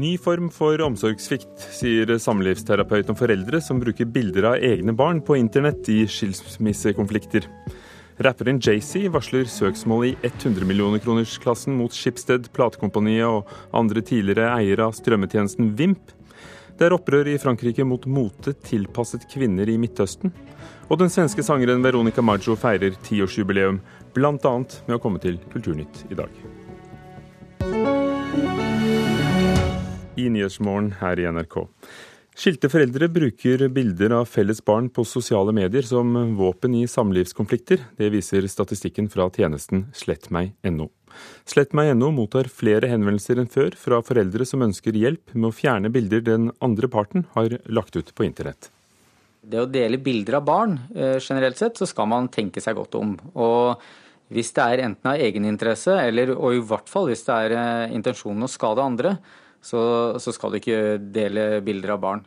Ny form for omsorgssvikt, sier samlivsterapeut om foreldre som bruker bilder av egne barn på internett i skilsmissekonflikter. Rapperen Jay-Z varsler søksmål i 100 millioner kroners-klassen mot Schibsted, platekompaniet og andre tidligere eiere av strømmetjenesten Vimp. Det er opprør i Frankrike mot mote tilpasset kvinner i Midtøsten. Og den svenske sangeren Veronica Maggio feirer tiårsjubileum, bl.a. med å komme til Kulturnytt i dag. I Nyhetsmorgen her i NRK. Skilte foreldre bruker bilder av felles barn på sosiale medier som våpen i samlivskonflikter. Det viser statistikken fra tjenesten slettmeg.no. Slettmeg.no mottar flere henvendelser enn før fra foreldre som ønsker hjelp med å fjerne bilder den andre parten har lagt ut på internett. Det å dele bilder av barn, eh, generelt sett, så skal man tenke seg godt om. Og hvis det er enten av egeninteresse, eller og i hvert fall hvis det er eh, intensjonen å skade andre, så, så skal du ikke dele bilder av barn.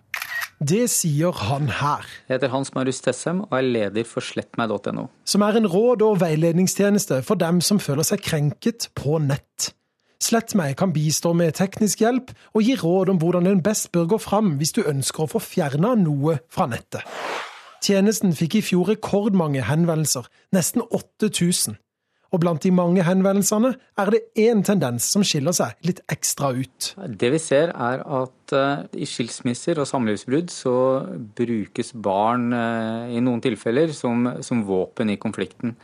Det sier han her. Jeg heter Hans Marius Tessem og er leder for slettmeg.no. Som er en råd- og veiledningstjeneste for dem som føler seg krenket på nett. Slett meg kan bistå med teknisk hjelp og gi råd om hvordan en best bør gå fram hvis du ønsker å få fjerna noe fra nettet. Tjenesten fikk i fjor rekordmange henvendelser, nesten 8000 og blant de mange henvendelsene er det én tendens som skiller seg litt ekstra ut. Det vi ser er at uh, i skilsmisser og samlivsbrudd så brukes barn uh, i noen tilfeller som, som, våpen i konflikten.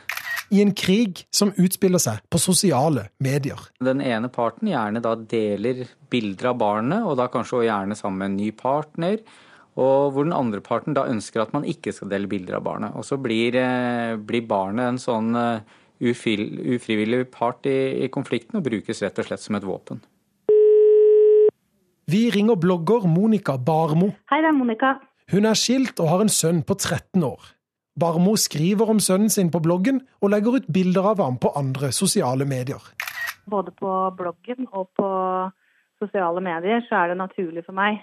I en krig som utspiller seg på sosiale medier. Den ene parten gjerne da deler bilder av barnet, og da kanskje gjerne sammen med en ny partner. Og hvor den andre parten da ønsker at man ikke skal dele bilder av barnet. Og så blir, uh, blir barnet en sånn ufrivillig part i, i konflikten og brukes rett og slett som et våpen. Vi ringer blogger Monica Barmo. Hei, det er Monica. Hun er skilt og har en sønn på 13 år. Barmo skriver om sønnen sin på bloggen og legger ut bilder av ham på andre sosiale medier. Både på bloggen og på sosiale medier så er det naturlig for meg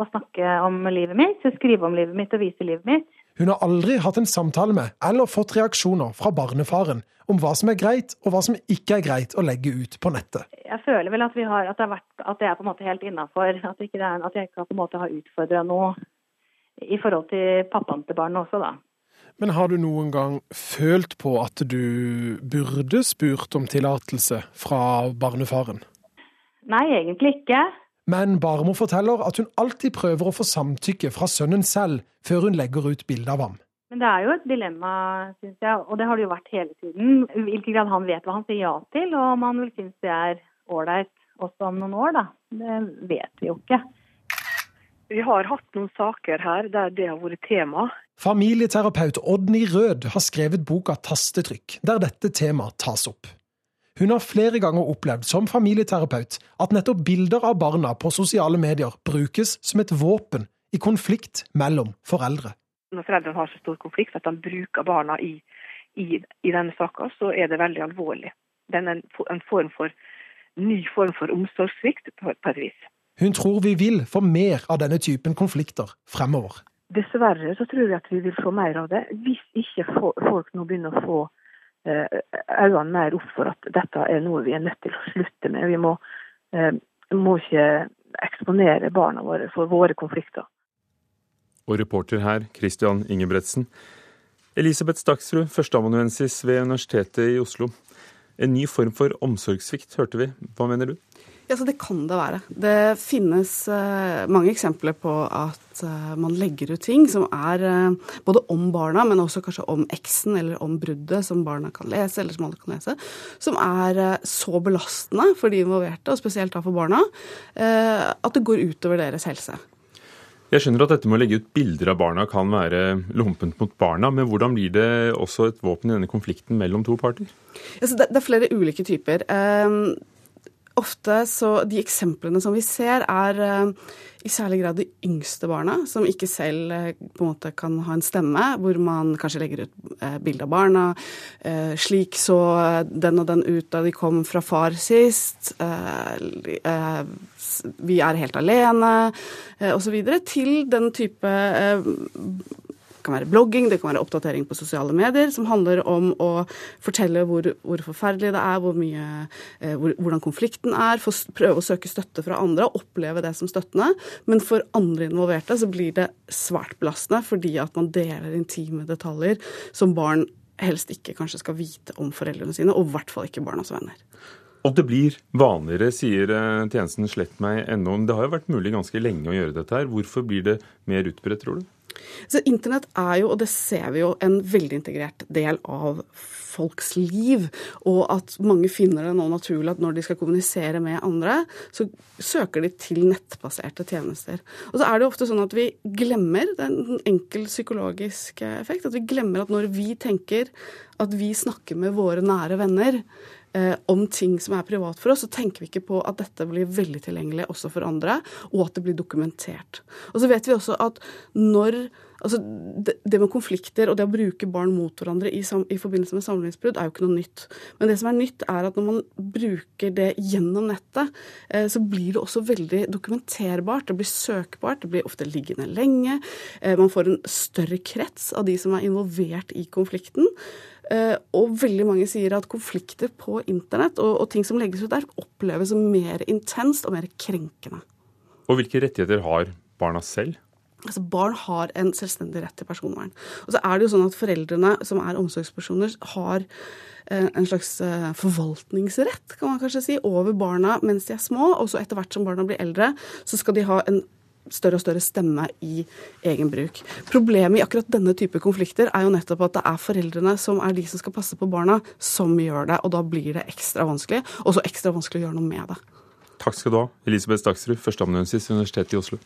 å snakke om livet mitt, skrive om livet mitt og vise livet mitt. Hun har aldri hatt en samtale med eller fått reaksjoner fra barnefaren om hva som er greit og hva som ikke er greit å legge ut på nettet. Jeg føler vel at, har, at, det, vært, at det, er på en måte helt innafor. At, at, jeg ikke på en måte har utfordra noe i forhold til pappaen til barnet også, da. Men har du noen gang følt på at du burde spurt om tillatelse fra barnefaren? Nei, egentlig ikke. Men Barmo forteller at hun alltid prøver å få samtykke fra sønnen selv før hun legger ut bilde av ham. Men det er jo et dilemma, syns jeg, og det har det jo vært hele tiden. I hvilken grad han vet hva han sier ja til, og om han vil synes det er ålreit også om noen år, da. Det vet vi jo ikke. Vi har hatt noen saker her der det har vært tema. Familieterapeut Odny Rød har skrevet boka 'Tastetrykk', der dette temaet tas opp. Hun har flere ganger opplevd som familieterapeut at nettopp bilder av barna på sosiale medier brukes som et våpen i konflikt mellom foreldre. Når foreldrene har så stor konflikt at de bruker barna i, i, i denne saka, så er det veldig alvorlig. Det er en, en form for, ny form for omsorgssvikt på, på et vis. Hun tror vi vil få mer av denne typen konflikter fremover. Dessverre så tror jeg at vi vil få mer av det, hvis ikke folk nå begynner å få øynene mer opp for at dette er noe vi er nødt til å slutte med. Vi må, eh, må ikke eksponere barna våre for våre konflikter. Og reporter her, Christian Ingebretsen. Elisabeth Staksrud, førsteamanuensis ved Universitetet i Oslo. En ny form for omsorgssvikt, hørte vi. Hva mener du? Ja, så Det kan det være. Det finnes uh, mange eksempler på at uh, man legger ut ting som er uh, både om barna, men også kanskje om eksen eller om bruddet som barna kan lese, eller som alle kan lese, som er så belastende for de involverte, og spesielt da for barna, at det går utover deres helse. Jeg skjønner at dette med å legge ut bilder av barna kan være lompent mot barna, men hvordan blir det også et våpen i denne konflikten mellom to parter? Altså, det, er flere ulike typer. Ofte så De eksemplene som vi ser, er uh, i særlig grad de yngste barna, som ikke selv eh, på en måte kan ha en stemme, hvor man kanskje legger ut eh, bilde av barna. Eh, slik så den og den ut da de kom fra far sist. vi er helt alene, osv. Til den type kan være blogging, det kan være oppdatering på sosiale medier, som handler om å fortelle hvor, hvor forferdelig det er, hvor mye, eh, hvor, hvordan konflikten er, prøve å søke støtte fra andre og oppleve det som støttende. Men for andre involverte så blir det svært belastende fordi at man deler intime detaljer som barn helst ikke kanskje skal vite om foreldrene sine, og i hvert fall ikke barnas venner. Og det blir vanligere, sier tjenesten slett meg ennå. Men Det har jo vært mulig ganske lenge å gjøre dette her. Hvorfor blir det mer utbredt, tror du? Så Internett er jo, og det ser vi jo, en veldig integrert del av folks liv. Og at mange finner det nå naturlig at når de skal kommunisere med andre, så søker de til nettbaserte tjenester. Og så er det jo ofte sånn at vi glemmer, det er en enkel psykologisk effekt, at vi glemmer at når vi tenker at vi snakker med våre nære venner, eh, om ting som er privat for oss, så tenker vi ikke på at dette blir veldig tilgjengelig også for andre, og at det blir dokumentert. Og så vet vi også at når Altså, det, det, med konflikter og det å bruke barn mot hverandre i, i forbindelse med samlivsbrudd er jo ikke noe nytt. Men det som er nytt, er at når man bruker det gjennom nettet, eh, så blir det også veldig dokumenterbart. Det blir søkbart, det blir ofte liggende lenge. Eh, man får en større krets av de som er involvert i konflikten. Eh, og veldig mange sier at konflikter på internett og, og ting som legges ut der, oppleves som mer intenst og mer krenkende. Og hvilke rettigheter har barna selv? Altså Barn har en selvstendig rett til personvern. Og så er det jo sånn at Foreldrene som er omsorgspersoner, har eh, en slags eh, forvaltningsrett kan man kanskje si, over barna mens de er små. Og så etter hvert som barna blir eldre, så skal de ha en større og større stemme i egen bruk. Problemet i akkurat denne type konflikter er jo nettopp at det er foreldrene som er de som skal passe på barna, som gjør det. Og da blir det ekstra vanskelig, og så ekstra vanskelig å gjøre noe med det. Takk skal du ha, Elisabeth Dagsrud, førsteamanuensis ved Universitetet i Oslo.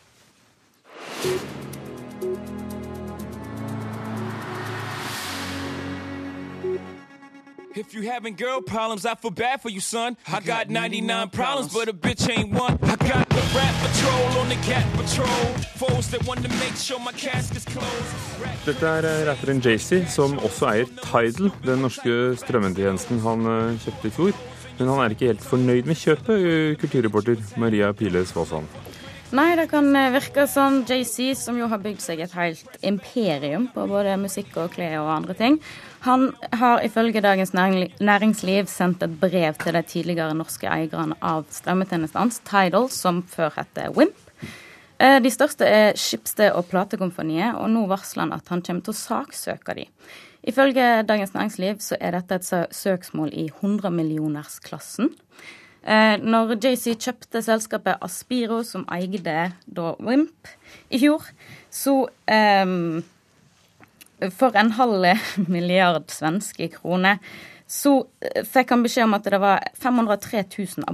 If you having girl problems, I feel bad for you, son. I got 99 problems, but a bitch ain't one. I got the rap patrol on the cat patrol. Foes that want to make sure my casket's closed. Dette er eh, rapperen Jay-Z, som også eier Tidal, den norske strømmetjenesten han eh, kjøpte i fjor. Men han er ikke helt fornøyd med kjøpet, eh, kulturreporter Maria Pile Svåsand. Nei, det kan virke som JC, som jo har bygd seg et helt imperium på både musikk og klær og andre ting, han har ifølge Dagens Næringsliv sendt et brev til de tidligere norske eierne av strømmetjenestene, Tidal, som før het Wimp. Eh, de største er Skipsted og Platekompaniet, og nå varsler han at han kommer til å saksøke de. Ifølge Dagens Næringsliv så er dette et søksmål i 100-millionersklassen. Eh, når JC kjøpte selskapet Aspiro, som eide da Wimp, i fjor, så um, for en halv milliard svenske kroner, så eh, fikk han beskjed om at det var 503 000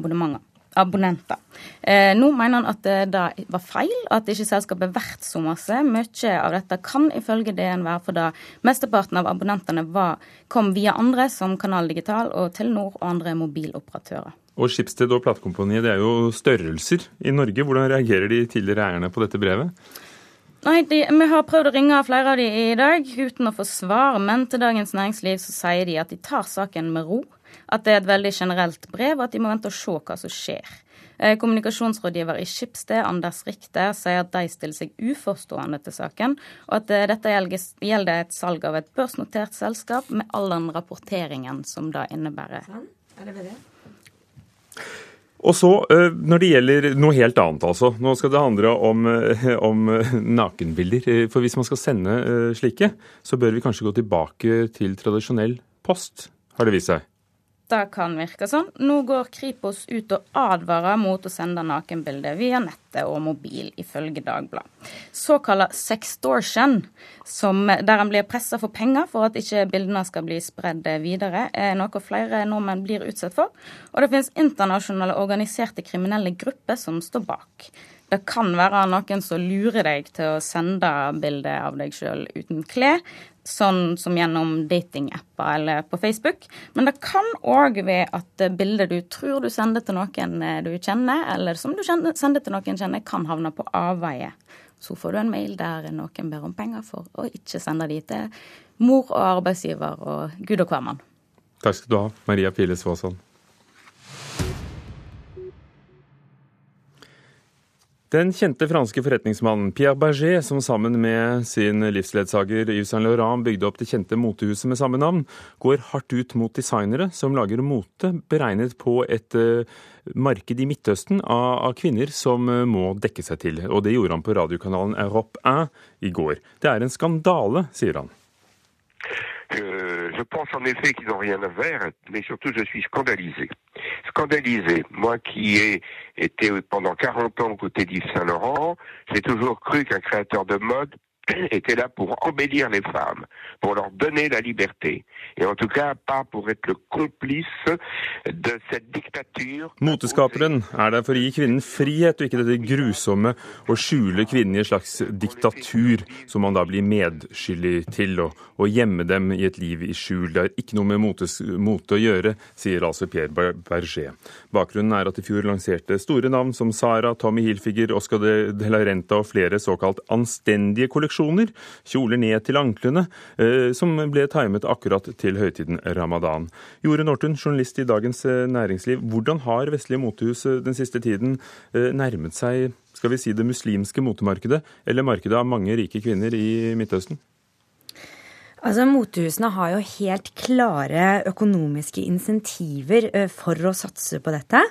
abonnenter. Eh, nå mener han at det var feil, at ikke selskapet er verdt så masse. Mye av dette kan ifølge DN være fordi mesteparten av abonnentene var, kom via andre, som Kanal Digital og Telenor og andre mobiloperatører. Og Skipsted og Platekompaniet det er jo størrelser i Norge. Hvordan reagerer de tidligere eierne på dette brevet? Nei, de, Vi har prøvd å ringe flere av de i dag uten å få svar, men til Dagens Næringsliv så sier de at de tar saken med ro. At det er et veldig generelt brev, og at de må vente og se hva som skjer. Eh, kommunikasjonsrådgiver i Skipsted, Anders Richter, sier at de stiller seg uforstående til saken, og at eh, dette gjelder et salg av et børsnotert selskap med all den rapporteringen som det innebærer. Sånn? Er det ved det? Og så, eh, Når det gjelder noe helt annet, altså. Nå skal det handle om, eh, om, eh, nakenbilder. For hvis man skal sende slike, så bør vi kanskje gå tilbake til tradisjonell post, har det vist seg det kan virke sånn. Nå går Kripos ut og advarer mot å sende nakenbilder via nettet og mobil, ifølge Dagbladet. Såkalla sextortion, som, der en blir pressa for penger for at ikke bildene skal bli spredd videre, er noe flere nordmenn blir utsatt for. Og det finnes internasjonale organiserte kriminelle grupper som står bak. Det kan være noen som lurer deg til å sende bilde av deg sjøl uten klær, sånn som gjennom datingapper eller på Facebook. Men det kan òg være at bildet du tror du sender til noen eh, du kjenner, eller som du sender til noen kjenner, kan havne på avveie. Så får du en mail der noen ber om penger for å ikke sende de til mor og arbeidsgiver og gud og hvermann. Takk skal du ha, Maria Piles Våsand. Den kjente franske forretningsmannen Pierre Berger, som sammen med sin livsledsager Yves Saint Laurent bygde opp det kjente motehuset med samme navn, går hardt ut mot designere som lager mote beregnet på et uh, marked i Midtøsten av, kvinner som uh, må dekke seg til. Og det gjorde han på radiokanalen Europe 1 i går. Det er en skandale, sier han. Je, pense en effet qu'ils n'ont rien à faire, mais surtout je suis scandalisé. Scandalisé. Moi qui ai été pendant 40 ans aux côtés d'Yves Saint-Laurent, j'ai toujours cru qu'un créateur de mode était là pour embellir les femmes, pour leur donner la liberté, et en tout cas pas pour être le complice de cette dictature. Moteskaperen er der for å gi kvinnen frihet, og ikke dette grusomme å skjule kvinnen i et slags diktatur, som man da blir medskyldig til, og, og gjemme dem i et liv i skjul. Det har ikke noe med motes, mote å gjøre, sier altså Pierre Berger. Bakgrunnen er at i fjor lanserte store navn som Sara, Tommy Hilfiger, Oscar de la Renta og flere såkalt anstendige kolleksjoner kolleksjoner, kjoler ned til anklene, eh, som ble timet akkurat til høytiden ramadan. Jorunn Nortun, journalist i Dagens eh, Næringsliv. Hvordan har vestlige motehus eh, den siste tiden nærmet seg skal vi si, det muslimske motemarkedet, eller markedet av mange rike kvinner i Midtøsten? Altså, Motehusene har jo helt klare økonomiske insentiver for å satse på dette.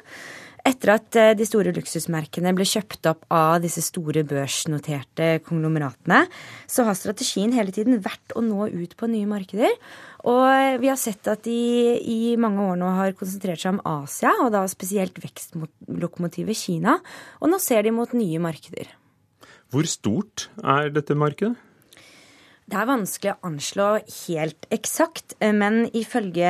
Etter at eh, de store luksusmerkene ble kjøpt opp av disse store børsnoterte konglomeratene, så har strategien hele tiden vært å nå ut på nye markeder. Og vi har sett at de i mange år nå har konsentrert seg om Asia, og da spesielt vekstlokomotivet Kina. Og nå ser de mot nye markeder. Hvor stort er dette markedet? Det er vanskelig å anslå helt eksakt, eh, men ifølge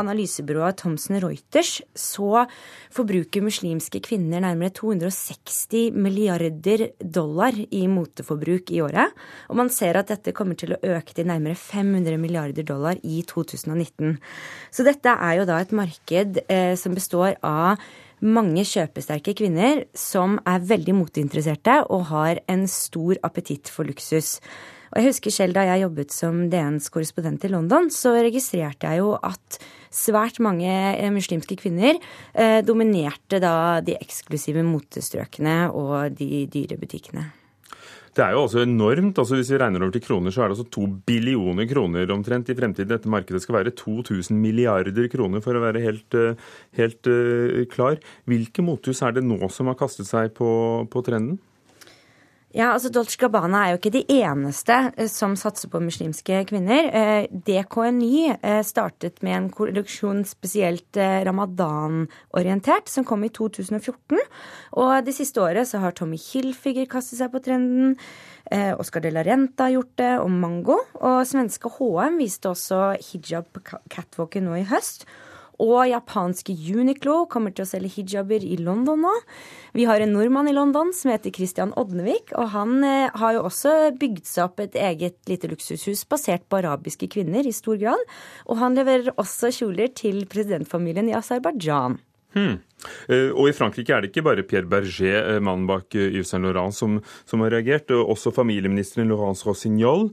analysebyrået Thomsen Reuters så forbruker muslimske kvinner nærmere 260 milliarder dollar i moteforbruk i året. Og man ser at dette kommer til å øke til nærmere 500 milliarder dollar i 2019. Så dette er jo da et marked eh, som består av mange kjøpesterke kvinner som er veldig moteinteresserte og har en stor appetitt for luksus. Og jeg husker selv da jeg jobbet som DNs korrespondent i London, så registrerte jeg jo at svært mange eh, muslimske kvinner eh, dominerte da de eksklusive motestrøkene og de dyre butikkene. Det er jo også enormt. altså Hvis vi regner over til kroner, så er det altså to billioner kroner omtrent i fremtiden. Dette markedet skal være 2000 milliarder kroner, for å være helt, eh, helt uh, klar. Hvilke mothus er det nå som har kastet seg på, på trenden? Ja, altså Dolce Gabbana er jo ikke de eneste eh, som satser på muslimske kvinner. Eh, DKNY eh, startet med en kolleksjon spesielt ramadan-orientert, som kom i 2014. Og det siste året så har Tommy Hilfiger kastet seg på trenden. Oscar de la Renta har gjort det, og Mango. Og svenske HM viste også hijab catwalken nå i høst. Og japanske Uniqlo kommer til å selge hijaber i London nå. Vi har en nordmann i London som heter Christian Odnevik, og han eh, har jo også bygd seg opp et eget lite luksushus basert på arabiske kvinner i stor grad. Og han leverer også kjoler til presidentfamilien i Aserbajdsjan. Hmm. Og I Frankrike er det ikke bare Pierre Berger, eh, mannen bak eh, Yves Saint Laurent, som, som, har reagert. Også familieministeren Laurence Rossignol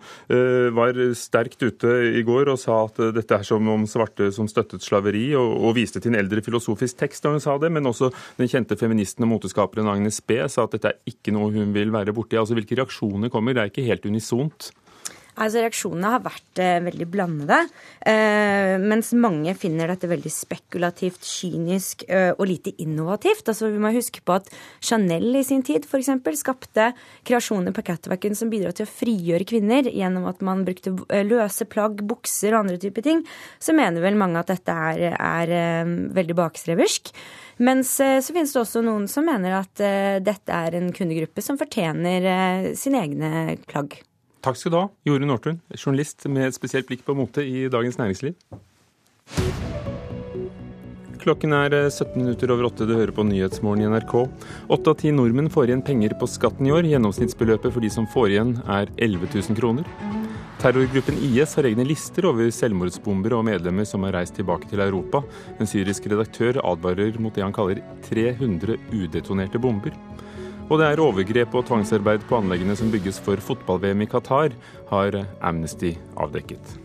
var sterkt ute i går og sa at dette er som om svarte som støttet slaveri, og, og viste til en eldre filosofisk tekst da hun sa det. Men også den kjente feministen og moteskaperen Agnes B sa at dette er ikke noe hun vil være borti. Altså Hvilke reaksjoner kommer? Det er ikke helt unisont. Altså Reaksjonene har vært eh, veldig blandede. Eh, mens mange finner dette veldig spekulativt, kynisk eh, og lite innovativt. Altså Vi må huske på at Chanel i sin tid f.eks. skapte kreasjoner på catwalken som bidro til å frigjøre kvinner gjennom at man brukte eh, løse plagg, bukser og andre typer ting. Så mener vel mange at dette er, er eh, veldig bakstreversk. Mens eh, så finnes det også noen som mener at dette er en kundegruppe som fortjener sine egne plagg. Takk skal du ha, Jorunn Northun, journalist med et spesielt blikk på mote i Dagens Næringsliv. Klokken er 17 eh, minutter over åtte. Du hører på Nyhetsmorgen i NRK. Åtte av ti nordmenn får igjen penger på skatten i år. Gjennomsnittsbeløpet for de som får igjen er 11 000 kroner. Terrorgruppen IS har egne lister over selvmordsbombere og medlemmer som har reist tilbake til Europa. En syrisk redaktør advarer mot det han kaller 300 udetonerte bomber. Og det er overgrep og tvangsarbeid på anleggene som bygges for fotball-VM i Qatar, har Amnesty avdekket.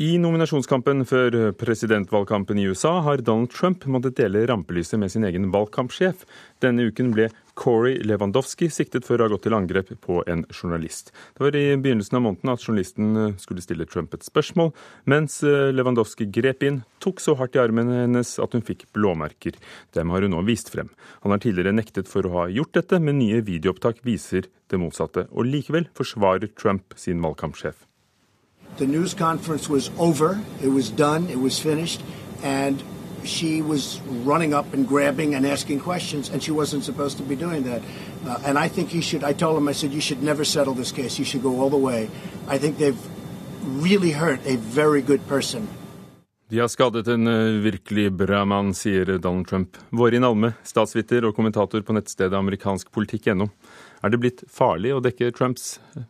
I nominasjonskampen før presidentvalgkampen i USA har Donald Trump måttet dele rampelyset med sin egen valgkampsjef. Denne uken ble Corey Lewandowski siktet for å ha gått til angrep på en journalist. Det var i begynnelsen av måneden at journalisten skulle stille Trump et spørsmål, mens eh, Lewandowski grep inn, tok så hardt i armen hennes at hun fikk blåmerker. Dem har hun nå vist frem. Han har tidligere nektet for å ha gjort dette, men nye videoopptak viser det motsatte. Og likevel forsvarer Trump sin valgkampsjef. The news conference was over. It was done. It was finished. And she was running up and grabbing and asking questions, and she wasn't supposed to be doing that. Uh, and I think you should, I told him, I said, you should never settle this case. You should go all the way. I think they've really hurt a very good person. De har skadet en uh, virkelig bra mann, sier Donald Trump. Vårin Alme, statsviter og kommentator på nettstedet amerikanskpolitikk.no. Er det blitt farlig å dekke Trumps uh,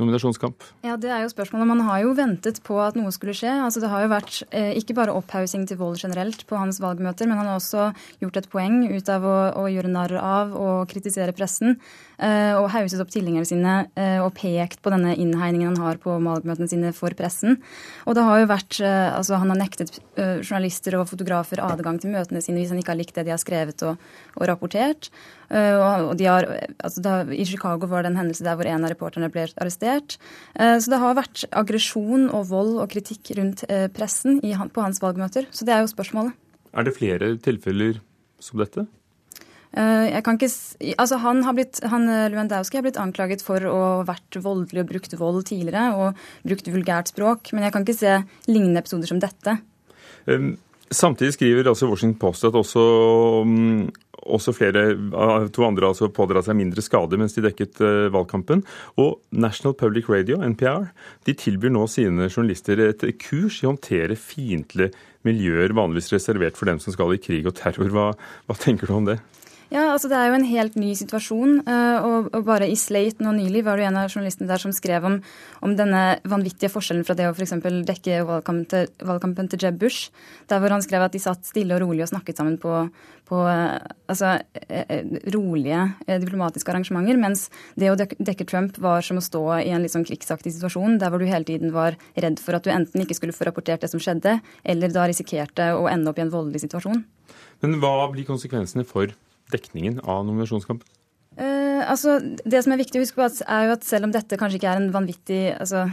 nominasjonskamp? Ja, Det er jo spørsmålet. Man har jo ventet på at noe skulle skje. Altså, Det har jo vært eh, ikke bare opphaussing til vold generelt på hans valgmøter, men han har også gjort et poeng ut av å, å gjøre narr av og kritisere pressen. Eh, og hauset opp tilhengerne sine eh, og pekt på denne innhegningen han har på valgmøtene sine for pressen. Og det har jo vært, eh, altså Han har nektet eh, journalister og fotografer adgang til møtene sine hvis han ikke har likt det de har skrevet og, og rapportert. Eh, og de har, altså da, I Chicago var det en hendelse der hvor en av reporterne ble arrestert. Eh, så det har vært aggresjon og vold og kritikk rundt eh, pressen på hans valgmøter. Så det er jo spørsmålet. Er det flere tilfeller som dette? Jeg kan ikke, altså han, har blitt, han Lewandowski har blitt anklaget for å ha vært voldelig og brukt vold tidligere og brukt vulgært språk, men jeg kan ikke se lignende episoder som dette. Samtidig skriver altså Washington Post at også um, også flere to andre altså pådra seg mindre skade mens de dekket uh, valgkampen. Og National Public Radio, NPR, de tilbyr nå sine journalister et kurs i å håndtere fiendtlige miljøer, vanligvis reservert for dem som skal i krig og terror. Hva, hva tenker du om det? Ja, altså Det er jo en helt ny situasjon. Eh, og, bare I Slate nå nylig var det en av journalistene der som skrev om, om denne vanvittige forskjellen fra det å f.eks. dekke valgkampen til, valgkampen til Jeb Bush, der hvor han skrev at de satt stille og rolig og snakket sammen på, på eh, altså, eh, rolige diplomatiske arrangementer, mens det å dekke Trump var som å stå i en litt sånn krigsaktig situasjon, der hvor du hele tiden var redd for at du enten ikke skulle få rapportert det som skjedde, eller da risikerte å ende opp i en voldelig situasjon. Men hva blir konsekvensene for dekningen av nominasjonskampen? Uh, altså, det som er viktig å huske på, er jo at selv om dette kanskje ikke er en vanvittig altså,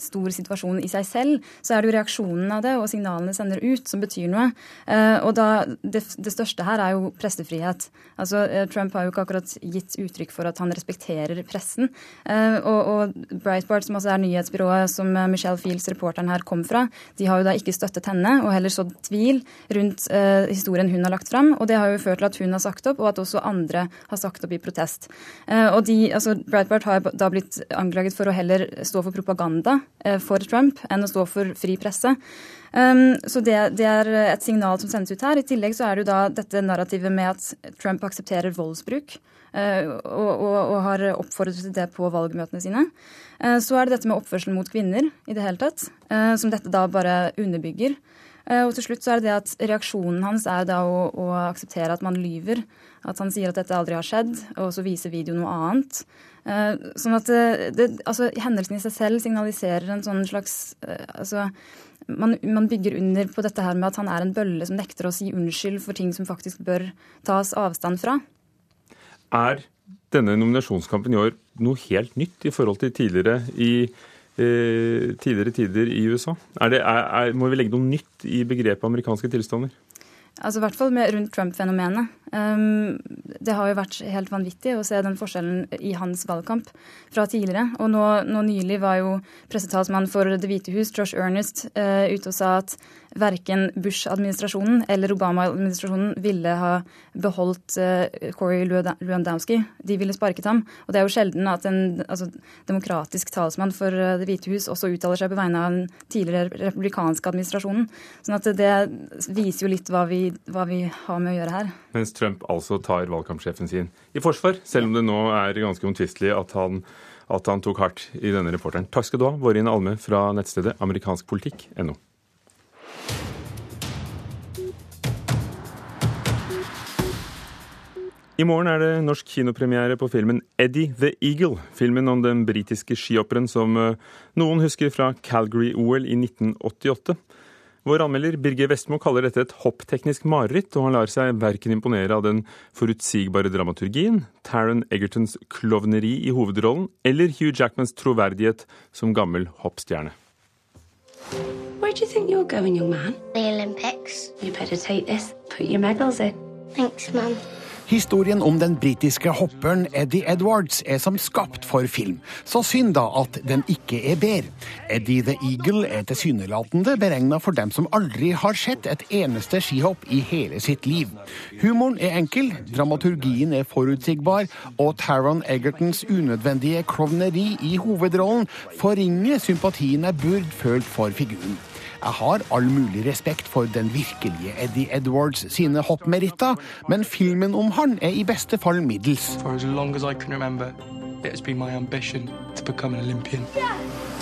stor situasjon i seg selv, så er det jo reaksjonen av det og signalene sender ut som betyr noe. Uh, og da, det, det, største her er jo pressefrihet. Altså, uh, Trump har jo ikke akkurat gitt uttrykk for at han respekterer pressen. Og, og, Breitbart, som også er nyhetsbyrået som Michelle Fields, reporteren her, kom fra, de har jo da ikke støttet henne og heller sådd tvil rundt historien hun har lagt fram. Og det har jo ført til at hun har sagt opp, og at også andre har sagt opp i protest. Og de, altså Breitbart har da blitt anklaget for å heller stå for propaganda Eh, for Trump enn å stå for fri presse. Um, så det, det, er et signal som sendes ut her. I tillegg så er det jo da dette narrativet med at Trump aksepterer voldsbruk. Uh, og, og, og, har oppfordret til det på valgmøtene sine. Uh, så er det dette med oppførsel mot kvinner i det hele tatt, som dette da bare underbygger. Og til slutt så er det det at reaksjonen hans er da å, å akseptere at man lyver. At han sier at dette aldri har skjedd, og så viser videoen noe annet. Eh, sånn at det, det, altså, Hendelsen i seg selv signaliserer en sånn slags eh, altså, man, man, bygger under på dette her med at han er en bølle som nekter å si unnskyld for ting som faktisk bør tas avstand fra. Er denne nominasjonskampen i år noe helt nytt i forhold til tidligere i eh, tidligere tider i USA? Er det, er, er, må vi legge noe nytt i begrepet amerikanske tilstander? Altså I hvert fall med, rundt Trump-fenomenet. Um, det har jo vært helt vanvittig å se den forskjellen i hans valgkamp fra tidligere. Og nå, nå nylig var jo pressetalsmann for Det hvite hus, Josh Ernest, uh, ute og sa at verken Bush-administrasjonen eller Obama-administrasjonen ville ha beholdt uh, Corey Lewandowski. De ville sparket ham. Og det er jo sjelden at en altså, demokratisk talsmann for uh, Det hvite hus også uttaler seg på vegne av den tidligere republikanske administrasjonen. Sånn at det viser jo litt hva vi, hva vi har med å gjøre her. Mens Trump altså tar valgkampsjefen sin i forsvar, selv om det nå er ganske omtvistelig at han, at han tok hardt i denne reporteren. Takk skal du ha, Vårin Alme fra nettstedet amerikanskpolitikk.no. I morgen er det norsk kinopremiere på filmen Eddie the Eagle. Filmen om den britiske skihopperen som eh, noen husker fra Calgary-OL i 1988. Vår anmelder Birger Vestmo kaller dette et hoppteknisk mareritt, og han lar seg verken imponere av den forutsigbare dramaturgien, Taron Egertons klovneri i hovedrollen eller Hugh Jackmans troverdighet som gammel hoppstjerne. Where do you think you're going, young man? The Olympics. You better take this. Put your medals in. Thanks, Mum. Historien om den britiske hopperen Eddie Edwards er som skapt for film. Så synd da at den ikke er bedre. Eddie the Eagle er tilsynelatende beregna for dem som aldri har sett et eneste skihopp i hele sitt liv. Humoren er enkel, dramaturgien er forutsigbar, og Taron Egertons unødvendige klovneri i hovedrollen forringer sympatien jeg burde følt for figuren. Jeg har all mulig respekt for den virkelige Eddie Edwards sine hoppmeritter, men filmen om han er i beste fall middels. For as long as I can remember, it has been my ambition to become an Olympian.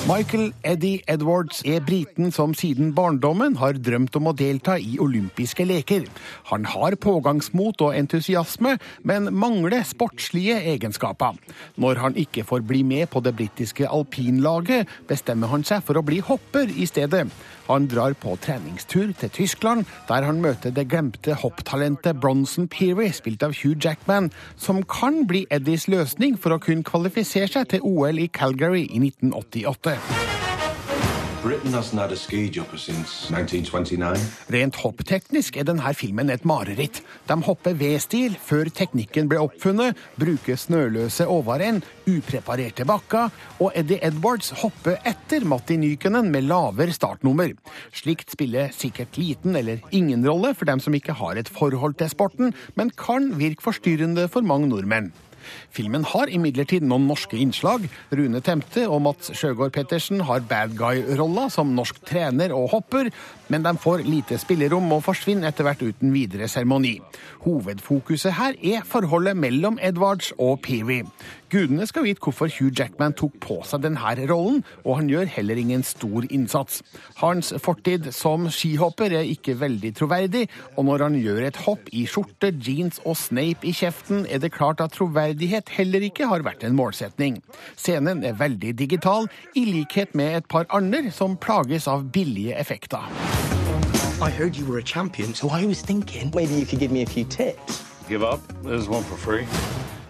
Michael Eddie Edwards er briten som siden barndommen har drømt om å delta i olympiske leker. Han har pågangsmot og entusiasme, men mangler sportslige egenskaper. Når han ikke får bli med på det britiske alpinlaget, bestemmer han seg for å bli hopper i stedet. Han drar på treningstur til Tyskland, der han møter det glemte hopptalentet Bronson Peary, spilt av Hugh Jackman, som kan bli Eddies løsning for å kunne kvalifisere seg til OL i Calgary i 1988. Rent hoppteknisk er denne filmen et mareritt. De hopper V-stil før teknikken ble oppfunnet, bruker snøløse overrenn, upreparerte bakker, og Eddie Edwards hopper etter Matti Nykänen med lavere startnummer. Slikt spiller sikkert liten eller ingen rolle for dem som ikke har et forhold til sporten, men kan virke forstyrrende for mange nordmenn. Filmen har imidlertid noen norske innslag. Rune Temte og Mats Sjøgaard Pettersen har bad guy-rolla som norsk trener og hopper, men de får lite spillerom og forsvinner etter hvert uten videre seremoni. Hovedfokuset her er forholdet mellom Edwards og Peary. Gudene skal vite hvorfor Hugh Jackman tok på seg denne rollen, og han gjør heller ingen stor innsats. Hans fortid som skihopper er ikke veldig troverdig, og når han gjør et hopp i skjorte, jeans og Snape i kjeften, er det klart at troverdighet heller ikke har vært en målsetning. Scenen er veldig digital, i likhet med et par andre som plages av billige effekter. I heard you were a champion, so I was thinking maybe you could give me a few tips. Give up. There's one for free.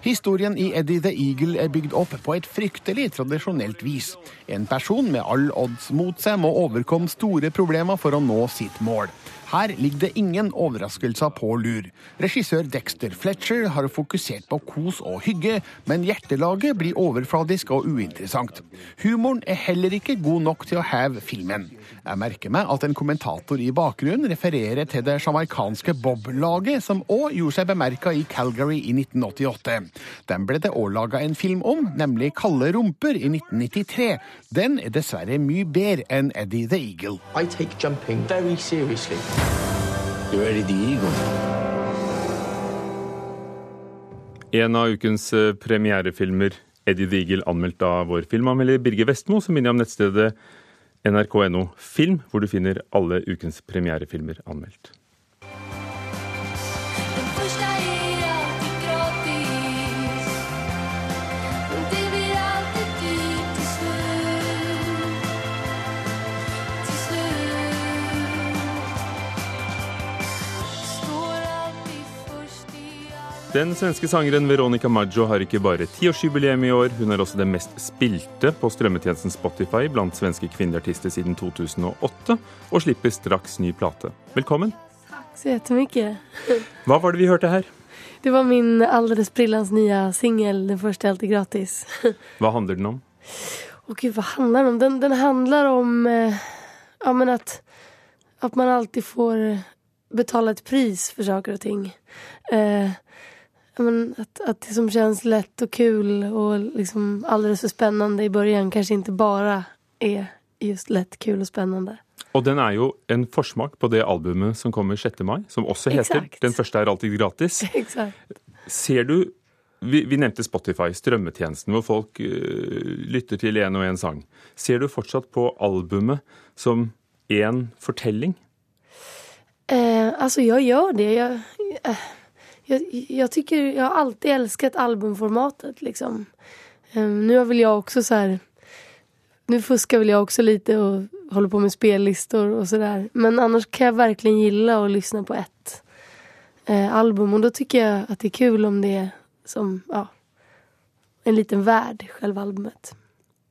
Historien i Eddie the Eagle er bygd opp på et fryktelig tradisjonelt vis. En person med all odds mot seg må overkomme store problemer for å nå sitt mål. Her ligger det ingen overraskelser på lur. Regissør Dexter Fletcher har fokusert på kos og hygge, men hjertelaget blir overfladisk og uinteressant. Humoren er heller ikke god nok til å heve filmen. Jeg merker meg at en kommentator i bakgrunnen refererer til det sjamaikanske Bob-laget, som òg gjorde seg bemerka i Calgary i 1988. Den ble det òg laga en film om, nemlig Kalde rumper i 1993. Den er dessverre mye bedre enn Eddie the Eagle. I take jumping very seriously. You're ready the Eagle. En av ukens eh, premierefilmer, Eddie the Eagle, anmeldt av vår filmanmelder Birger Vestmo, som minner om nettstedet nrk.no film, hvor du finner alle ukens premierefilmer anmeldt. Den svenske sangeren Veronica Maggio har ikke bare tiårsjubileum i år, hun er også den mest spilte på strømmetjenesten Spotify blant svenske kvinnelige artister siden 2008, og slipper straks ny plate. Velkommen. Takk så jettemye. Hva var det vi hørte her? Det var min allerede sprillans nye singel, Den første alltid gratis. Hva handler den om? Å gud, hva handler den om? Den, den handler om eh, ja, men at, at man alltid får betale et pris for saker og ting. Eh, men att, att det som känns lätt och kul och liksom alldeles för spännande i början kanske inte bara är just lätt, kul och spännande. Og den er jo en forsmak på det albumet som kommer 6. mai, som også heter Exakt. 'Den første er alltid gratis'. Exakt. Ser du vi, vi nevnte Spotify, strømmetjenesten, hvor folk uh, lytter til én og én sang. Ser du fortsatt på albumet som én fortelling? Eh, altså, jeg gjør det. Jeg, eh, jag, jag tycker, jag har alltid älskat albumformatet liksom. Um, nu vill jag också så här, nu fuskar väl jag också lite och håller på med spellistor och sådär. Men annars kan jag verkligen gilla att lyssna på ett eh, album och då tycker jag att det är kul om det är som, ja, en liten värld, själva albumet.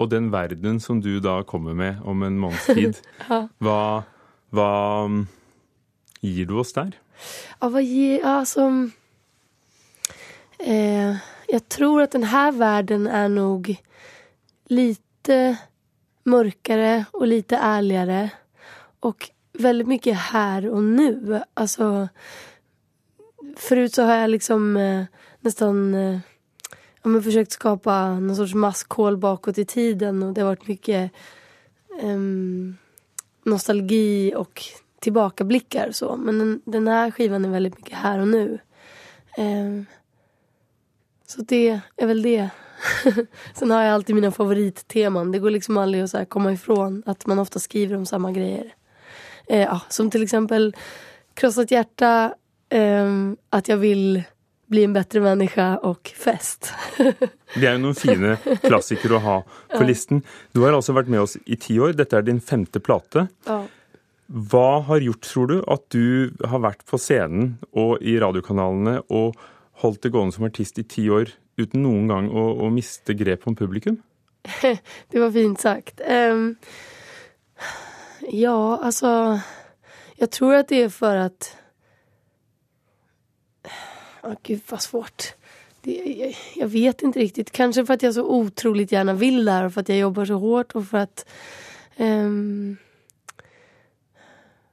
Og den verden som du da kommer med om en måneds tid, Ja. hva, hva mm, gir du oss der? Ja, vad ger, alltså, eh, jeg tror at denne verden er nok lite mørkere og lite ærligere. Og veldig mye her og nå. Altså Forut så har jeg liksom eh, nesten eh, ja, men försökt skapa någon sorts maskhål bakåt i tiden och det har varit mycket ehm, nostalgi och tillbakablickar så. Men den, den här skivan är väldigt mycket här och. Ehm, så det är väl det. Sen har jag alltid mina favoritteman. Det går liksom aldrig att så här komma ifrån att man ofta skriver om samma grejer. Eh, ja, som till exempel Krossat hjärta, eh, att jag vill bli en bättre människa och fest. Det er jo noen fine klassikere å ha på Ja. listen. Du har altså vært med oss i ti år. Dette er din femte plate. Ja. Hva har gjort, tror du, at du har vært på scenen og i radiokanalene og holdt det gående som artist i ti år uten noen gang å, å miste grep om publikum? det var fint sagt. Um, ja, altså Jeg tror at det er for at Åh, gud, så svårt. Jeg, jag vet ikke riktig. Kanskje for at jeg så utrolig gjerne vil det her, og for at jeg jobber så hardt, og for at ehm,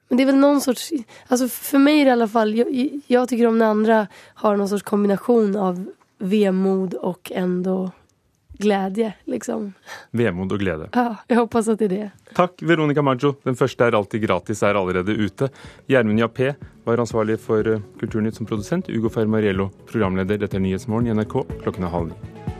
men det är väl någon sorts... Alltså för mig i alla fall... Jag, jag tycker om när andra har någon sorts kombination av vemod och ändå glädje, liksom. Vemod og glede. Ja, jeg hoppas at det er det. Takk, Veronica Maggio. Den første er alltid gratis, er allerede ute. Gjermund Jappé var ansvarlig for eh, Kulturnytt som produsent. Ugo Fermariello programleder. Dette er Nyhetsmorgen i NRK klokken er halv ni.